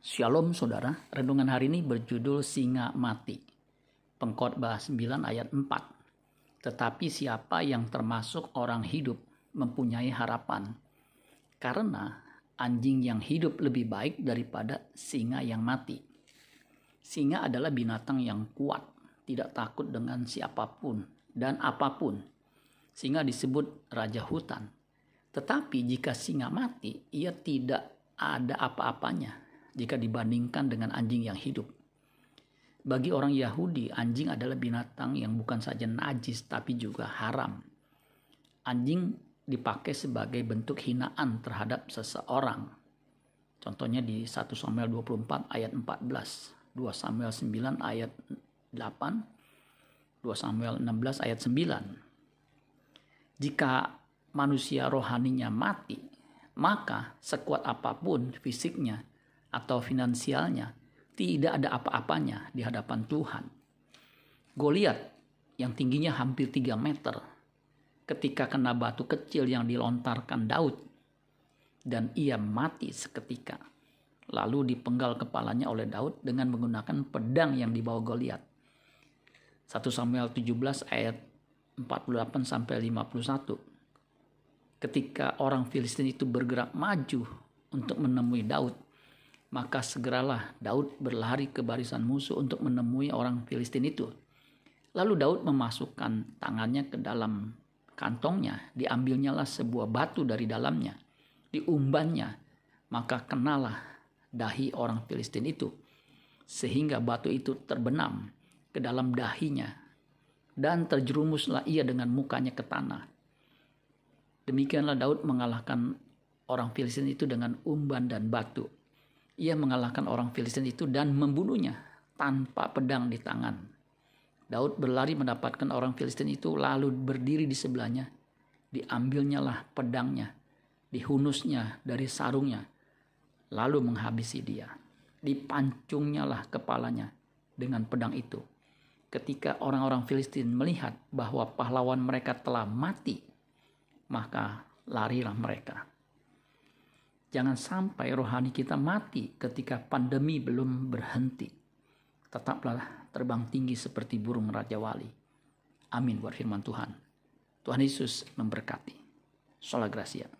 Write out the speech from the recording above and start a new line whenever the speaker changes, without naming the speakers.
Shalom saudara, renungan hari ini berjudul Singa Mati. Pengkhotbah 9 ayat 4. Tetapi siapa yang termasuk orang hidup mempunyai harapan. Karena anjing yang hidup lebih baik daripada singa yang mati. Singa adalah binatang yang kuat, tidak takut dengan siapa pun dan apa pun. Singa disebut raja hutan. Tetapi jika singa mati, ia tidak ada apa-apanya jika dibandingkan dengan anjing yang hidup. Bagi orang Yahudi, anjing adalah binatang yang bukan saja najis tapi juga haram. Anjing dipakai sebagai bentuk hinaan terhadap seseorang. Contohnya di 1 Samuel 24 ayat 14, 2 Samuel 9 ayat 8, 2 Samuel 16 ayat 9. Jika manusia rohaninya mati, maka sekuat apa pun fisiknya atau finansialnya, tidak ada apa-apanya di hadapan Tuhan. Goliat yang tingginya hampir 3 meter ketika kena batu kecil yang dilontarkan Daud dan ia mati seketika. Lalu dipenggal kepalanya oleh Daud dengan menggunakan pedang yang dibawa Goliat. 1 Samuel 17 ayat 48 sampai 51. Ketika orang Filistin itu bergerak maju untuk menemui Daud, maka segeralah Daud berlari ke barisan musuh untuk menemui orang Filistin itu. Lalu Daud memasukkan tangannya ke dalam kantongnya, diambilnyalah sebuah batu dari dalamnya, diumbannya, maka kenalah dahi orang Filistin itu, sehingga batu itu terbenam ke dalam dahinya, dan terjerumuslah ia dengan mukanya ke tanah. Demikianlah Daud mengalahkan orang Filistin itu dengan umban dan batu ia mengalahkan orang Filistin itu dan membunuhnya tanpa pedang di tangan. Daud berlari mendapatkan orang Filistin itu lalu berdiri di sebelahnya. Diambilnya lah pedangnya, dihunusnya dari sarungnya, lalu menghabisi dia. Dipancungnya lah kepalanya dengan pedang itu. Ketika orang-orang Filistin melihat bahwa pahlawan mereka telah mati, maka larilah mereka. Jangan sampai rohani kita mati ketika pandemi belum berhenti. Tetaplah terbang tinggi seperti burung Raja Wali. Amin buat firman Tuhan. Tuhan Yesus memberkati. Sholah Gracia.